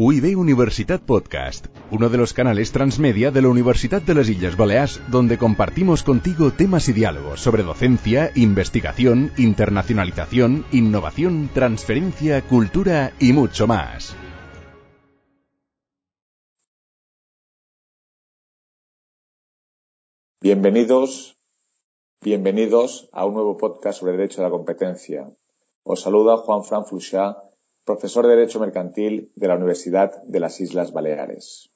UIB Universitat Podcast, uno de los canales transmedia de la Universidad de las Islas Baleares, donde compartimos contigo temas y diálogos sobre docencia, investigación, internacionalización, innovación, transferencia, cultura y mucho más. Bienvenidos, bienvenidos a un nuevo podcast sobre Derecho a la Competencia. Os saluda Juan Fran Fluchá profesor de Derecho Mercantil de la Universidad de las Islas Baleares.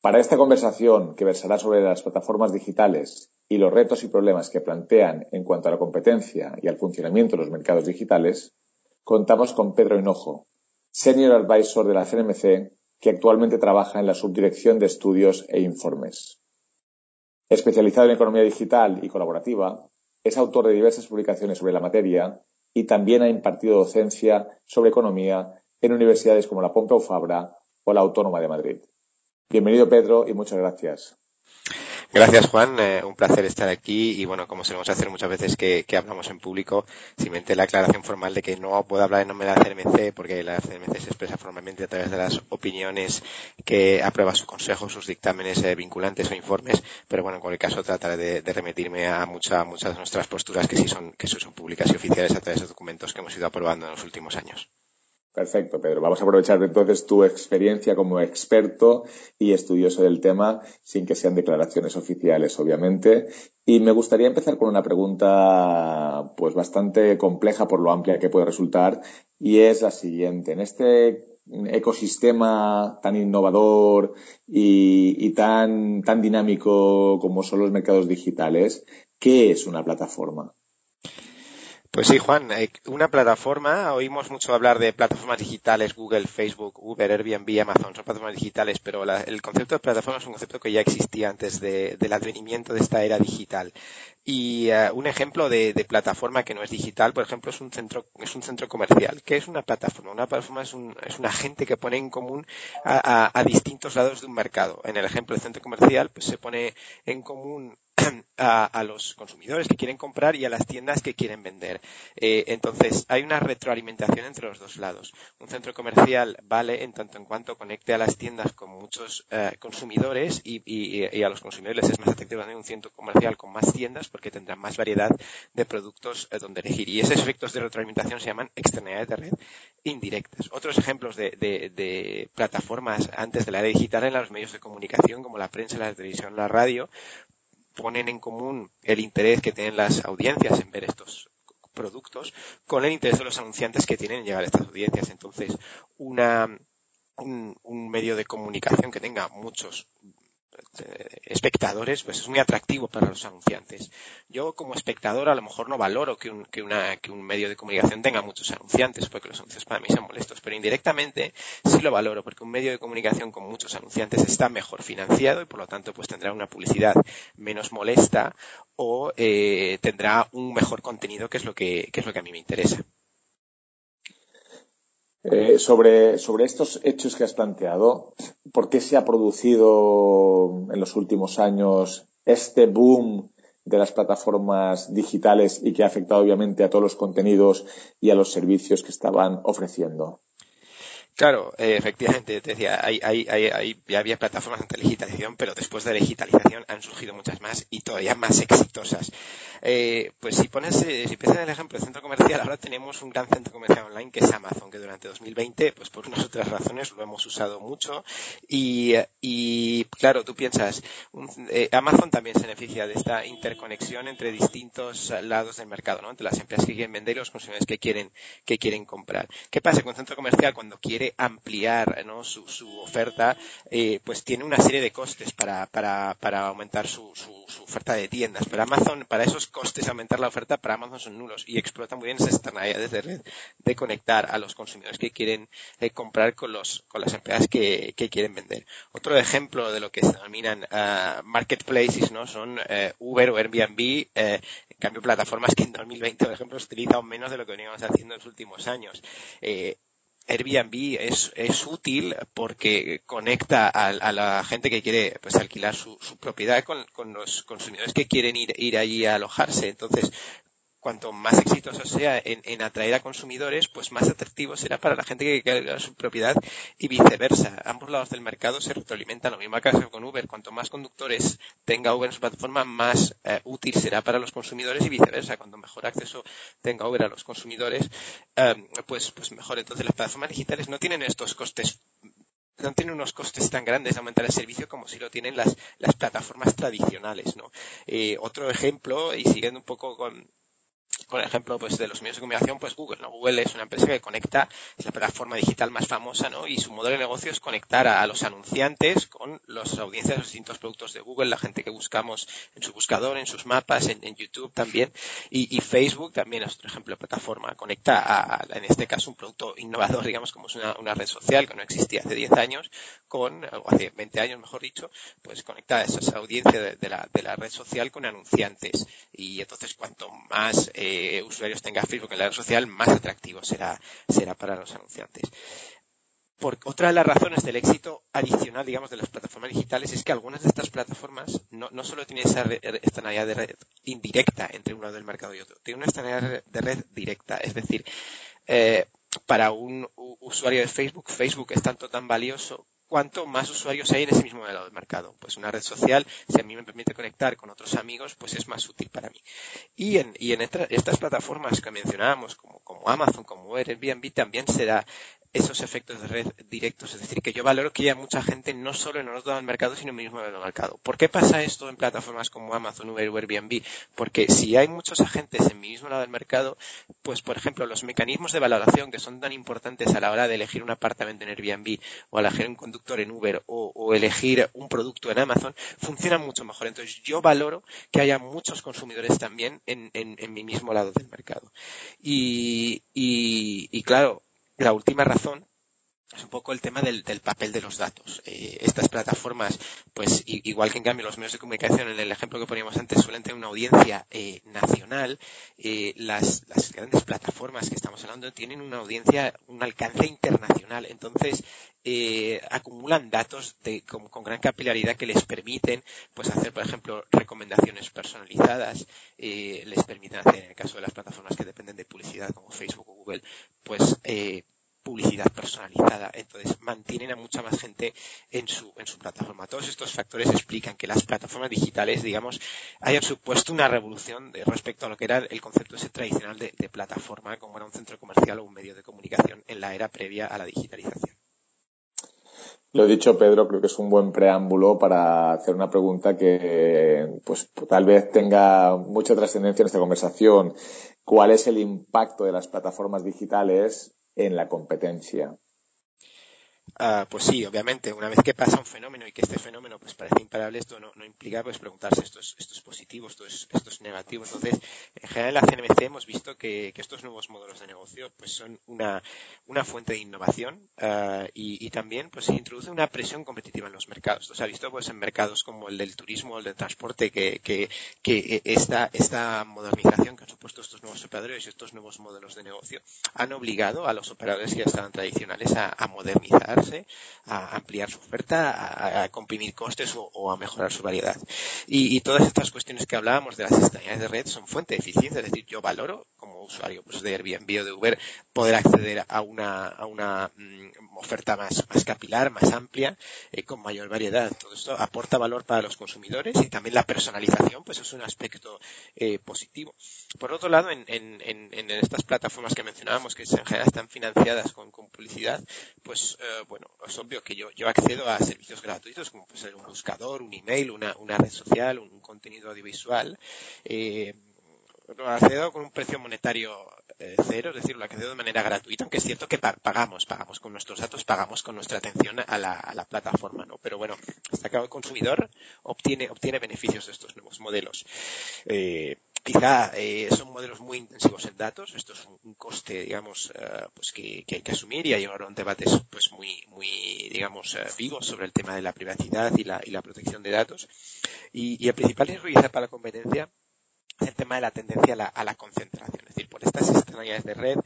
Para esta conversación, que versará sobre las plataformas digitales y los retos y problemas que plantean en cuanto a la competencia y al funcionamiento de los mercados digitales, contamos con Pedro Hinojo, Senior Advisor de la CNMC, que actualmente trabaja en la Subdirección de Estudios e Informes. Especializado en economía digital y colaborativa, es autor de diversas publicaciones sobre la materia y también ha impartido docencia sobre economía en universidades como la Pompeu Fabra o la Autónoma de Madrid. Bienvenido, Pedro, y muchas gracias. Gracias, Juan. Eh, un placer estar aquí y, bueno, como solemos hacer muchas veces que, hablamos en público, simplemente la aclaración formal de que no puedo hablar en nombre de la CNMC porque la CNMC se expresa formalmente a través de las opiniones que aprueba su consejo, sus dictámenes eh, vinculantes o informes, pero bueno, en cualquier caso trataré de, remitirme a muchas muchas de nuestras posturas que sí son, que son públicas y oficiales a través de documentos que hemos ido aprobando en los últimos años. Perfecto, Pedro. Vamos a aprovechar entonces tu experiencia como experto y estudioso del tema, sin que sean declaraciones oficiales, obviamente. Y me gustaría empezar con una pregunta, pues bastante compleja por lo amplia que puede resultar, y es la siguiente. En este ecosistema tan innovador y, tan, tan dinámico como son los mercados digitales, ¿qué es una plataforma? Pues sí, Juan, eh, una plataforma, oímos mucho hablar de plataformas digitales, Google, Facebook, Uber, Airbnb, Amazon, son plataformas digitales, pero el concepto de plataforma es un concepto que ya existía antes del advenimiento de esta era digital. Y eh, un ejemplo de, plataforma que no es digital, por ejemplo, es un centro, es un centro comercial. ¿Qué es una plataforma? Una plataforma es un, es un agente que pone en común a distintos lados de un mercado. En el ejemplo del centro comercial, pues se pone en común a, los consumidores que quieren comprar y a las tiendas que quieren vender. Eh, entonces, hay una retroalimentación entre los dos lados. Un centro comercial vale en tanto en cuanto conecte a las tiendas con muchos eh, consumidores y, a los consumidores les es más atractivo tener un centro comercial con más tiendas porque tendrán más variedad de productos eh, donde elegir. Y esos efectos de retroalimentación se llaman externalidades de red indirectas. Otros ejemplos de, de plataformas antes de la era digital en los medios de comunicación como la prensa, la televisión, la radio, ponen en común el interés que tienen las audiencias en ver estos productos con el interés de los anunciantes que tienen en llegar a estas audiencias. Entonces, una, un medio de comunicación que tenga muchos espectadores, pues es muy atractivo para los anunciantes. Yo como espectador a lo mejor no valoro que un, que un medio de comunicación tenga muchos anunciantes, porque los anuncios para mí son molestos, pero indirectamente sí lo valoro, porque un medio de comunicación con muchos anunciantes está mejor financiado y por lo tanto pues tendrá una publicidad menos molesta o eh, tendrá un mejor contenido que es lo que, que es lo que a mí me interesa. Eh, sobre, sobre estos hechos que has planteado, ¿por qué se ha producido en los últimos años este boom de las plataformas digitales y que ha afectado obviamente a todos los contenidos y a los servicios que estaban ofreciendo? Claro, eh, efectivamente, te decía, hay, hay, hay, ya había plataformas ante digitalización, pero después de la digitalización han surgido muchas más y todavía más exitosas. Eh, pues si pones, eh, si piensas en el ejemplo del centro comercial, ahora tenemos un gran centro comercial online que es Amazon, que durante 2020, pues por unas otras razones lo hemos usado mucho y, y claro, tú piensas, eh, Amazon también se beneficia de esta interconexión entre distintos lados del mercado, ¿no? Entre las empresas que quieren vender y los consumidores que quieren, que quieren comprar. ¿Qué pasa con un centro comercial cuando quiere ampliar ¿no? su, su oferta? pues tiene una serie de costes para, para, para aumentar su, su, su oferta de tiendas. Pero Amazon, para esos costes de aumentar la oferta para Amazon son nulos y explota muy bien esas externalidades de red de conectar a los consumidores que quieren eh, comprar con los con las empresas que, quieren vender. Otro ejemplo de lo que se denominan uh, marketplaces, ¿no? Son uh, Uber o Airbnb, uh, en cambio plataformas que en 2020, por ejemplo, se utilizan menos de lo que veníamos haciendo en los últimos años. Airbnb es, es útil porque conecta a, la gente que quiere pues alquilar su, su propiedad con, con, los consumidores que quieren ir, ir allí a alojarse. Entonces, cuanto más exitoso sea en, atraer a consumidores, pues más atractivo será para la gente que quiera su propiedad y viceversa. Ambos lados del mercado se retroalimentan. Lo mismo caso con Uber. Cuanto más conductores tenga Uber en su plataforma, más eh, útil será para los consumidores y viceversa. Cuanto mejor acceso tenga Uber a los consumidores, eh, pues, pues mejor. Entonces las plataformas digitales no tienen estos costes no tienen unos costes tan grandes de aumentar el servicio como si lo tienen las, las plataformas tradicionales, ¿no? Eh, otro ejemplo, y siguiendo un poco con, por ejemplo, pues de los medios de comunicación, pues Google, ¿no? Google es una empresa que conecta, es la plataforma digital más famosa, ¿no? Y su modelo de negocio es conectar a, los anunciantes con las audiencias de los distintos productos de Google, la gente que buscamos en su buscador, en sus mapas, en, YouTube también. Y, Facebook también es otro ejemplo de plataforma. Conecta a, en este caso, un producto innovador, digamos, como es una, red social que no existía hace 10 años, con, o hace 20 años, mejor dicho, pues conecta a esa audiencia de, la, de la red social con anunciantes. Y entonces, cuanto más, eh, usuarios tenga Facebook en la red social, más atractivo será, será para los anunciantes. Otra de las razones del éxito adicional, digamos, de las plataformas digitales es que algunas de estas plataformas no, no solo tienen esa externalidad de red indirecta entre uno del mercado y otro, tienen una externalidad de red directa. Es decir, eh, para un usuario de Facebook, Facebook es tanto tan valioso cuanto más usuarios hay en ese mismo lado del mercado. Pues una red social, si a mí me permite conectar con otros amigos, pues es más útil para mí. Y en, y en estas plataformas que mencionábamos, como, como Amazon, como Airbnb, también se da esos efectos de red directos. Es decir, que yo valoro que haya mucha gente no solo en otro lado del mercado, sino en el mismo lado del mercado. ¿Por qué pasa esto en plataformas como Amazon, Uber, Airbnb? Porque si hay muchos agentes en mi mismo lado del mercado, pues por ejemplo, los mecanismos de valoración que son tan importantes a la hora de elegir un apartamento en Airbnb o elegir un conductor en Uber o, elegir un producto en Amazon, funcionan mucho mejor. Entonces yo valoro que haya muchos consumidores también en, mi mismo lado del mercado. y, y claro, la última razón es un poco el tema del, papel de los datos. Eh, estas plataformas, pues igual que en cambio los medios de comunicación, en el ejemplo que poníamos antes, suelen tener una audiencia eh, nacional, eh, las, grandes plataformas que estamos hablando tienen una audiencia, un alcance internacional. Entonces, acumulan datos con, con, gran capilaridad que les permiten pues hacer, por ejemplo, recomendaciones personalizadas, les permiten hacer, en el caso de las plataformas que dependen de publicidad como Facebook o Google, pues publicidad personalizada. Entonces mantienen a mucha más gente en su, en su plataforma. Todos estos factores explican que las plataformas digitales, digamos, hayan supuesto una revolución respecto a lo que era el concepto ese tradicional de, plataforma, como era un centro comercial o un medio de comunicación en la era previa a la digitalización. Lo dicho, Pedro, creo que es un buen preámbulo para hacer una pregunta que, pues, tal vez tenga mucha trascendencia en esta conversación. ¿Cuál es el impacto de las plataformas digitales en la competencia. Ah, pues sí, obviamente, una vez que pasa un fenómeno y que este fenómeno pues parece imparable, esto no, implica pues preguntarse esto es, esto es positivo, esto es, esto es negativo. Entonces, en general en la CNBC hemos visto que, estos nuevos modelos de negocio pues son una, una fuente de innovación ah, y, también pues introduce una presión competitiva en los mercados. Esto se visto pues en mercados como el del turismo el del transporte que, que, que esta, esta modernización que han supuesto estos nuevos operadores y estos nuevos modelos de negocio han obligado a los operadores que ya estaban tradicionales a modernizar a ampliar su oferta, a, comprimir costes o, a mejorar su variedad. Y, todas estas cuestiones que hablábamos de las externalidades de red son fuente de eficiencia, es decir, yo valoro como usuario pues, de Airbnb o de Uber poder acceder a una, a una mm, oferta más, más capilar, más amplia, eh, con mayor variedad. Todo esto aporta valor para los consumidores y también la personalización, pues es un aspecto eh, positivo. Por otro lado, en, en, en, estas plataformas que mencionábamos, que en general están financiadas con, con publicidad, pues eh, bueno, es obvio que yo, yo accedo a servicios gratuitos como puede ser un buscador, un email, una, una red social, un contenido audiovisual. Eh, lo accedo con un precio monetario eh, cero, es decir, lo accedo de manera gratuita, aunque es cierto que pagamos, pagamos con nuestros datos, pagamos con nuestra atención a la, plataforma, ¿no? Pero bueno, hasta que el consumidor obtiene, beneficios de estos nuevos modelos. Eh, quizá eh, son modelos muy intensivos en datos, esto es un, coste, digamos, eh, pues que, hay que asumir y hay ahora un debate pues muy, muy, digamos, eh, vivo sobre el tema de la privacidad y la, y la protección de datos. Y, y el principal riesgo quizá para la competencia es el tema de la tendencia a la, a la concentración. Es decir, por estas extrañas de red,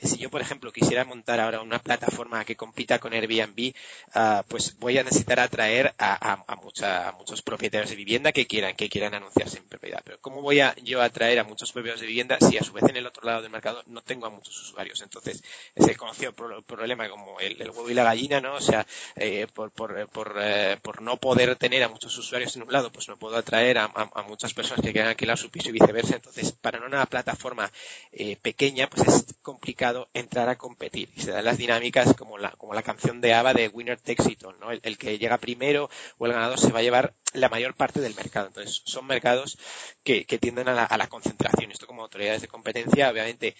si yo, por ejemplo, quisiera montar ahora una plataforma que compita con Airbnb, uh, pues voy a necesitar atraer a, a, a, mucha, a, muchos propietarios de vivienda que quieran, que quieran anunciarse en propiedad. Pero ¿cómo voy a yo atraer a muchos propietarios de vivienda si a su vez en el otro lado del mercado no tengo a muchos usuarios? Entonces, es el conocido pro problema como el, el, huevo y la gallina, ¿no? O sea, eh, por, por, por, eh, por, no poder tener a muchos usuarios en un lado, pues no puedo atraer a, muchas personas que quieran alquilar su piso viceversa. Entonces, para una plataforma eh, pequeña, pues es complicado entrar a competir. Y se dan las dinámicas como la, como la canción de ABBA de Winner Takes It All, ¿no? El, que llega primero o el ganador se va a llevar la mayor parte del mercado. Entonces, son mercados que, que tienden a la, a la concentración. Esto como autoridades de competencia, obviamente,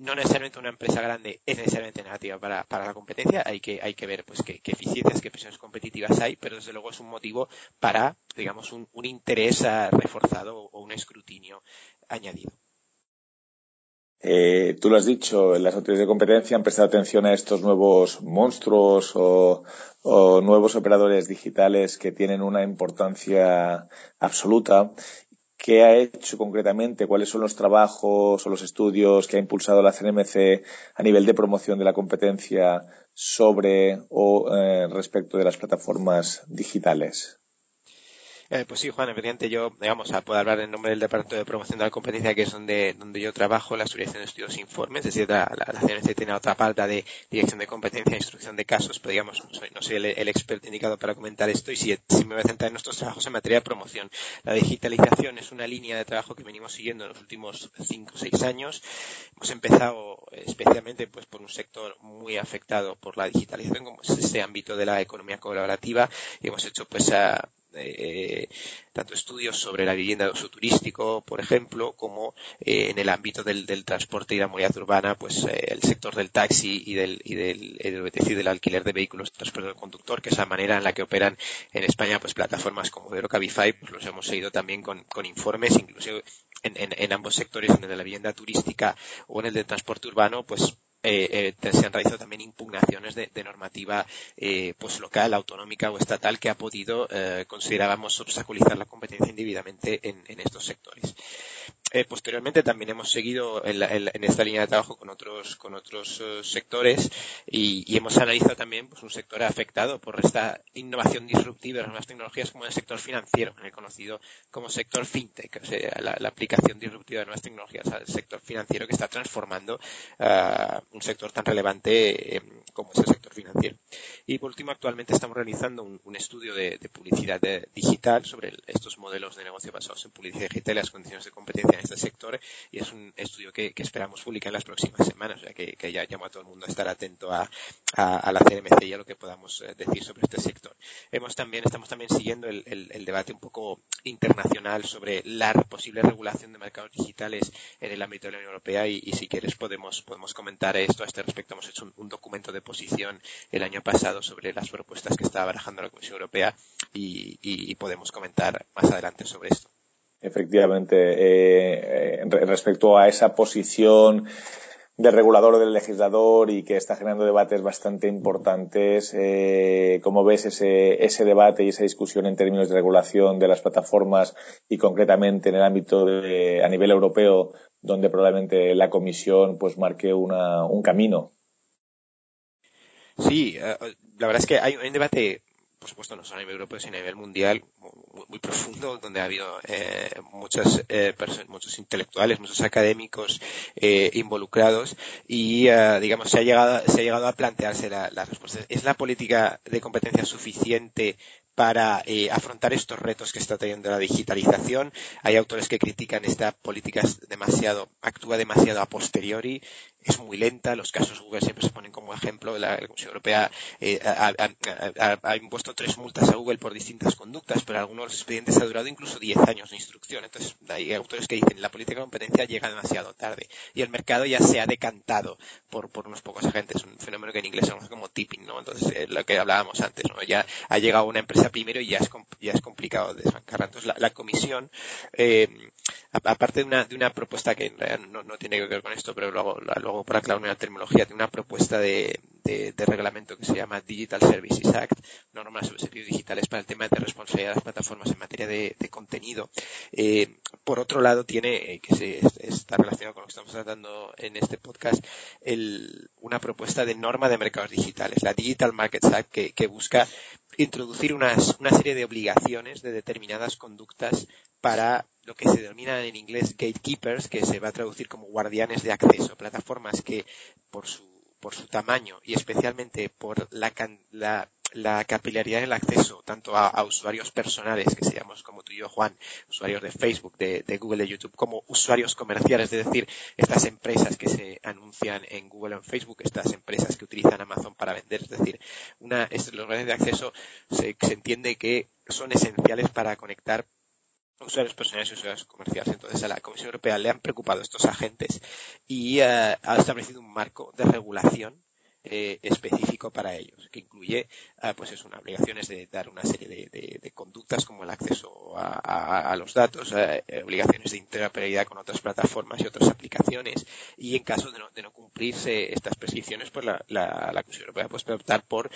no necesariamente una empresa grande es necesariamente negativa para, para la competencia, hay que, hay que ver pues qué, eficiencias, qué presiones competitivas hay, pero desde luego es un motivo para, digamos, un, un interés reforzado o un escrutinio añadido. Eh, tú lo has dicho, las autoridades de competencia han prestado atención a estos nuevos monstruos o nuevos operadores digitales que tienen una importancia absoluta ¿Qué ha hecho concretamente? ¿Cuáles son los trabajos o los estudios que ha impulsado la CNMC a nivel de promoción de la competencia sobre o eh, respecto de las plataformas digitales? Eh, pues sí, Juan, evidentemente yo, digamos, poder hablar en nombre del Departamento de Promoción de la Competencia, que es donde, donde yo trabajo, la Asociación de Estudios e Informes, es decir, la, la, la CNC tiene otra parte de Dirección de Competencia e Instrucción de Casos, pero digamos, no soy, no soy el, el, experto indicado para comentar esto y si, si me voy a centrar en nuestros trabajos en materia de promoción. La digitalización es una línea de trabajo que venimos siguiendo en los últimos cinco o seis años. Hemos empezado especialmente pues por un sector muy afectado por la digitalización, como es este ámbito de la economía colaborativa, y hemos hecho pues a eh, tanto estudios sobre la vivienda de uso turístico, por ejemplo, como eh, en el ámbito del, del, transporte y la movilidad urbana, pues eh, el sector del taxi y del, y del, y decir, del alquiler de vehículos de transporte del conductor, que es la manera en la que operan en España pues plataformas como Vero Cabify, pues los hemos seguido también con, con informes, incluso en, en, en, ambos sectores, en el de la vivienda turística o en el del transporte urbano, pues eh, eh, se han realizado también impugnaciones de, de normativa eh, pues local, autonómica o estatal que ha podido, eh, considerábamos, obstaculizar la competencia indebidamente en, en estos sectores. Eh, posteriormente también hemos seguido en, esta línea de trabajo con otros, con otros uh, sectores y, hemos analizado también pues, un sector afectado por esta innovación disruptiva de las nuevas tecnologías como el sector financiero, el conocido como sector fintech, o sea, la, aplicación disruptiva de nuevas tecnologías al sector financiero que está transformando uh, un sector tan relevante eh, como es el sector financiero. Y por último, actualmente estamos realizando un, estudio de, publicidad digital sobre estos modelos de negocio basados en publicidad digital y las condiciones de competencia en este sector y es un estudio que, esperamos publicar en las próximas semanas, o sea que, ya llamo a todo el mundo a estar atento a, la CNMC y a lo que podamos eh, decir sobre este sector. Hemos también, estamos también siguiendo el, debate un poco internacional sobre la posible regulación de mercados digitales en el ámbito de la Unión Europea y, si quieres podemos, podemos comentar esto a este respecto. Hemos hecho un, documento de posición el año pasado sobre las propuestas que está barajando la Comisión Europea y podemos comentar más adelante sobre esto. Efectivamente, eh, respecto a esa posición del regulador o del legislador y que está generando debates bastante importantes. Eh, ¿Cómo ves ese, ese debate y esa discusión en términos de regulación de las plataformas y concretamente en el ámbito de, a nivel europeo, donde probablemente la Comisión pues marque una, un camino? Sí, uh, la verdad es que hay un debate por supuesto, no solo a nivel europeo, sino a nivel mundial, muy, profundo, donde ha habido eh, muchas, eh, muchos intelectuales, muchos académicos eh, involucrados y, uh, digamos, se ha llegado, se ha llegado a plantearse la, la respuesta. ¿Es la política de competencia suficiente para eh, afrontar estos retos que está trayendo la digitalización. Hay autores que critican esta política demasiado, actúa demasiado a posteriori, es muy lenta, los casos Google siempre se ponen como ejemplo, la, Comisión Europea eh, ha, impuesto tres multas a Google por distintas conductas, pero algunos expedientes ha durado incluso 10 años de instrucción. Entonces, hay autores que dicen la política de competencia llega demasiado tarde y el mercado ya se ha decantado por, por unos pocos agentes, un fenómeno que en inglés se conoce como tipping, ¿no? Entonces, eh, lo que hablábamos antes, ¿no? Ya ha llegado una empresa primero y ya es, ya es complicado desbancarla. Entonces, la, comisión, eh, aparte de una, de una propuesta que en no, no, tiene que ver con esto, pero luego, luego para aclararme la terminología, tiene una propuesta de, de, de, reglamento que se llama Digital Services Act, normas sobre servicios digitales para el tema de responsabilidad de las plataformas en materia de, de contenido. Eh, por otro lado tiene, eh, que se, está relacionado con lo que estamos tratando en este podcast, una propuesta de norma de mercados digitales, la Digital Markets Act, que, busca introducir una serie de obligaciones de determinadas conductas para lo que se denomina en inglés gatekeepers, que se va a traducir como guardianes de acceso, plataformas que por su, por su tamaño y especialmente por la, la la capilaridad del acceso tanto a, usuarios personales, que seríamos como tú y yo, Juan, usuarios de Facebook, de, Google, de YouTube, como usuarios comerciales, es decir, estas empresas que se anuncian en Google o en Facebook, estas empresas que utilizan Amazon para vender, es decir, una, los redes de acceso se, se entiende que son esenciales para conectar usuarios personales y usuarios comerciales. Entonces a la Comisión Europea le han preocupado estos agentes y eh, ha establecido un marco de regulación eh, específico para ellos, que incluye, uh, pues es una obligaciones de dar una serie de, conductas como el acceso a, los datos, eh, obligaciones de interoperabilidad con otras plataformas y otras aplicaciones, y en caso de no, de no cumplirse estas prescripciones, pues la, la, la Comisión Europea puede optar por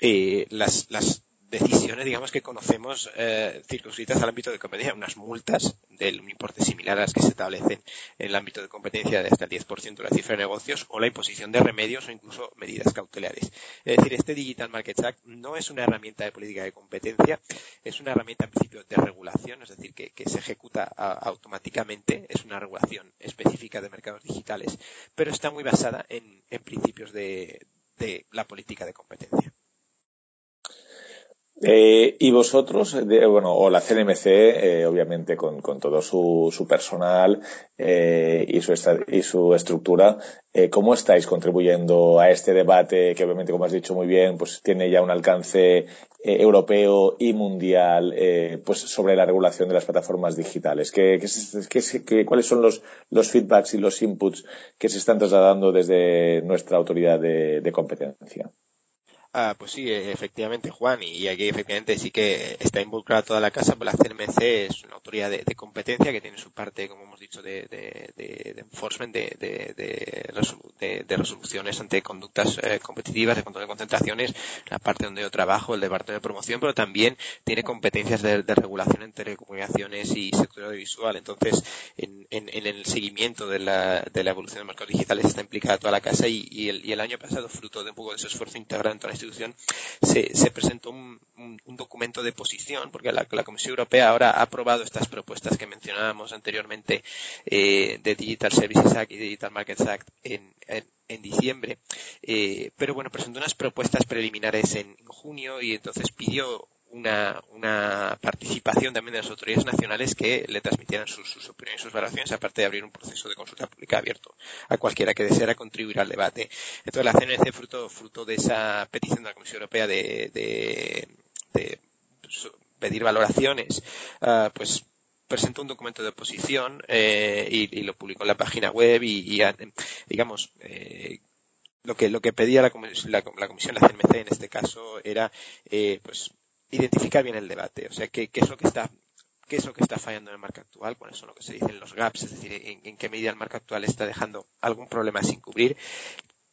las, las decisiones, digamos, que conocemos eh, circunscritas al ámbito de competencia, unas multas de un importe similar a las que se establecen en el ámbito de competencia de hasta el 10% de la cifra de negocios o la imposición de remedios o incluso medidas cautelares. Es decir, este Digital Market Act no es una herramienta de política de competencia, es una herramienta en principio de regulación, es decir, que, se ejecuta automáticamente, es una regulación específica de mercados digitales, pero está muy basada en, principios de la política de competencia. Eh, y vosotros, bueno, o la CNMC, eh, obviamente con, todo su, su personal eh, y, su y su estructura, eh, ¿cómo estáis contribuyendo a este debate que obviamente, como has dicho muy bien, pues tiene ya un alcance eh, europeo y mundial pues sobre la regulación de las plataformas digitales? ¿Qué, qué, qué, cuáles son los, los feedbacks y los inputs que se están trasladando desde nuestra autoridad de, de competencia? Ah, pues sí, efectivamente, Juan, y aquí efectivamente sí que está involucrada toda la casa, pues la CNMC es una autoridad de, competencia que tiene su parte, como hemos dicho, de, de, de enforcement, de, de, resoluciones ante conductas eh, competitivas, de control de concentraciones, la parte donde yo trabajo, el departamento de promoción, pero también tiene competencias de, regulación en telecomunicaciones y sector audiovisual. Entonces, en, en, en, el seguimiento de la, de la evolución de mercados digitales está implicada toda la casa y, el, y el año pasado, fruto de un poco de ese esfuerzo integral en se, se presentó un, documento de posición, porque la, Comisión Europea ahora ha aprobado estas propuestas que mencionábamos anteriormente eh, de Digital Services Act y Digital Markets Act en diciembre, eh, pero bueno, presentó unas propuestas preliminares en junio y entonces pidió una, una, participación también de las autoridades nacionales que le transmitieran sus, sus, opiniones y sus valoraciones, aparte de abrir un proceso de consulta pública abierto a cualquiera que deseara contribuir al debate. Entonces, la CNC, fruto, fruto de esa petición de la Comisión Europea de, de, de pedir valoraciones, uh, pues presentó un documento de oposición eh, y, lo publicó en la página web y, y digamos, eh, lo que lo que pedía la, la, la, comisión, la CNMC en este caso, era eh, pues identificar bien el debate, o sea, qué, qué es lo que está qué es lo que está fallando en el marco actual, cuáles son lo que se dicen los gaps, es decir, en, qué medida el marco actual está dejando algún problema sin cubrir,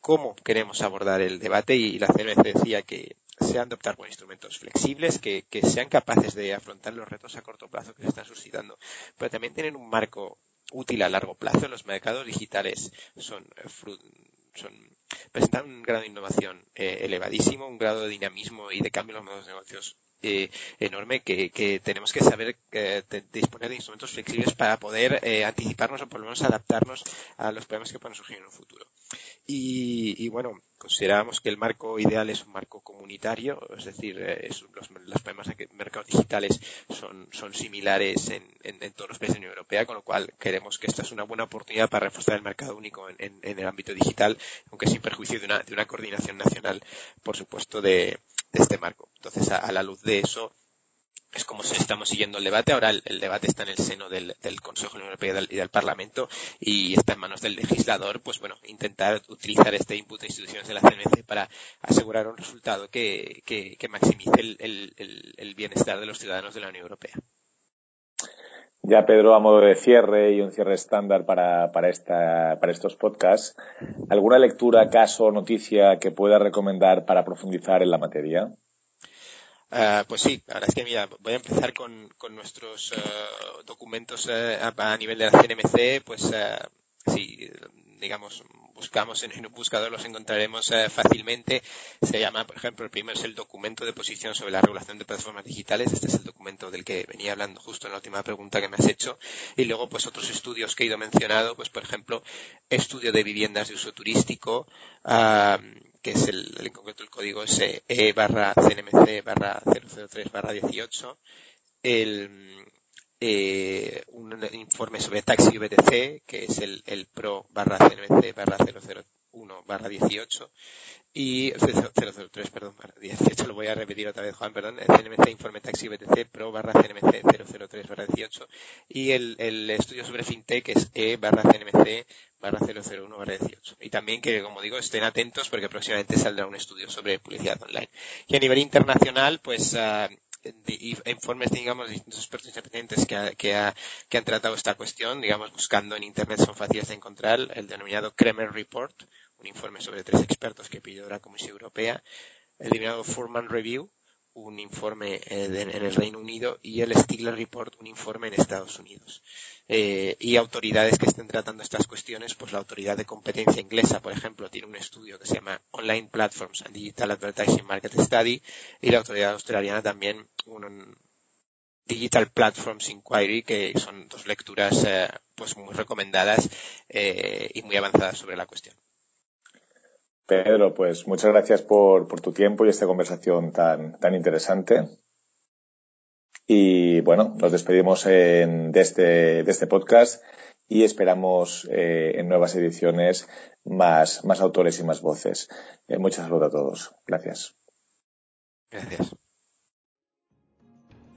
cómo queremos abordar el debate y la CNMC decía que se han de optar por instrumentos flexibles que, que, sean capaces de afrontar los retos a corto plazo que se están suscitando, pero también tienen un marco útil a largo plazo. Los mercados digitales son, eh, son presentan un grado de innovación eh, elevadísimo, un grado de dinamismo y de cambio en los modos de negocios eh, enorme que, que, tenemos que saber eh, disponer de instrumentos flexibles para poder eh, anticiparnos o por lo menos adaptarnos a los problemas que puedan surgir en un futuro. Y, y bueno, consideramos que el marco ideal es un marco comunitario, es decir, es, los, los, problemas de mercados digitales son, son similares en, en, en, todos los países de la Unión Europea, con lo cual queremos que esta es una buena oportunidad para reforzar el mercado único en, en el ámbito digital, aunque sin perjuicio de una, de una coordinación nacional, por supuesto, de, de este marco. Entonces, a, la luz de eso, es como si estamos siguiendo el debate. Ahora el, debate está en el seno del, Consejo de la Unión Europea y del, Parlamento y está en manos del legislador, pues bueno, intentar utilizar este input de instituciones de la CNC para asegurar un resultado que, que, que maximice el, el bienestar de los ciudadanos de la Unión Europea. Ya, Pedro, a modo de cierre y un cierre estándar para, para, esta, para estos podcasts, ¿alguna lectura, caso o noticia que pueda recomendar para profundizar en la materia? Uh, pues sí, la verdad es que mira, voy a empezar con, con nuestros uh, documentos uh, a, a, nivel de la CNMC, pues sí, digamos, buscamos en, un buscador los encontraremos eh, fácilmente. Se llama, por ejemplo, el primero es el documento de posición sobre la regulación de plataformas digitales. Este es el documento del que venía hablando justo en la última pregunta que me has hecho. Y luego, pues otros estudios que he ido mencionado, pues por ejemplo, estudio de viviendas de uso turístico, que es el, en concreto el código es E barra CNMC barra 003 barra 18. El, eh, un informe sobre taxi VTC, que es el, PRO barra CNMC barra 001 barra 18, y 003, perdón, barra 18, lo voy a repetir otra vez, Juan, perdón, CNMC informe taxi VTC PRO barra CNMC 003 barra 18, y el, estudio sobre FinTech, es E barra CNMC barra 001 barra 18. Y también que, como digo, estén atentos porque próximamente saldrá un estudio sobre publicidad online. Y a nivel internacional, pues, uh, informes, digamos, de distintos expertos independientes que, que, que, han tratado esta cuestión, digamos, buscando en Internet son fáciles de encontrar, el denominado Kremer Report, un informe sobre tres expertos que pidió la Comisión Europea, el denominado Furman Review, un informe eh, en el Reino Unido y el Stigler Report, un informe en Estados Unidos. Eh, y autoridades que estén tratando estas cuestiones, pues la autoridad de competencia inglesa, por ejemplo, tiene un estudio que se llama Online Platforms and Digital Advertising Market Study y la autoridad australiana también un, Digital Platforms Inquiry, que son dos lecturas eh, pues muy recomendadas y muy avanzadas sobre la cuestión. Pedro, pues muchas gracias por, por tu tiempo y esta conversación tan, tan interesante. Y bueno, nos despedimos en, de, este, de este podcast y esperamos eh, en nuevas ediciones más, más autores y más voces. Eh, muchas gracias a todos. Gracias. Gracias.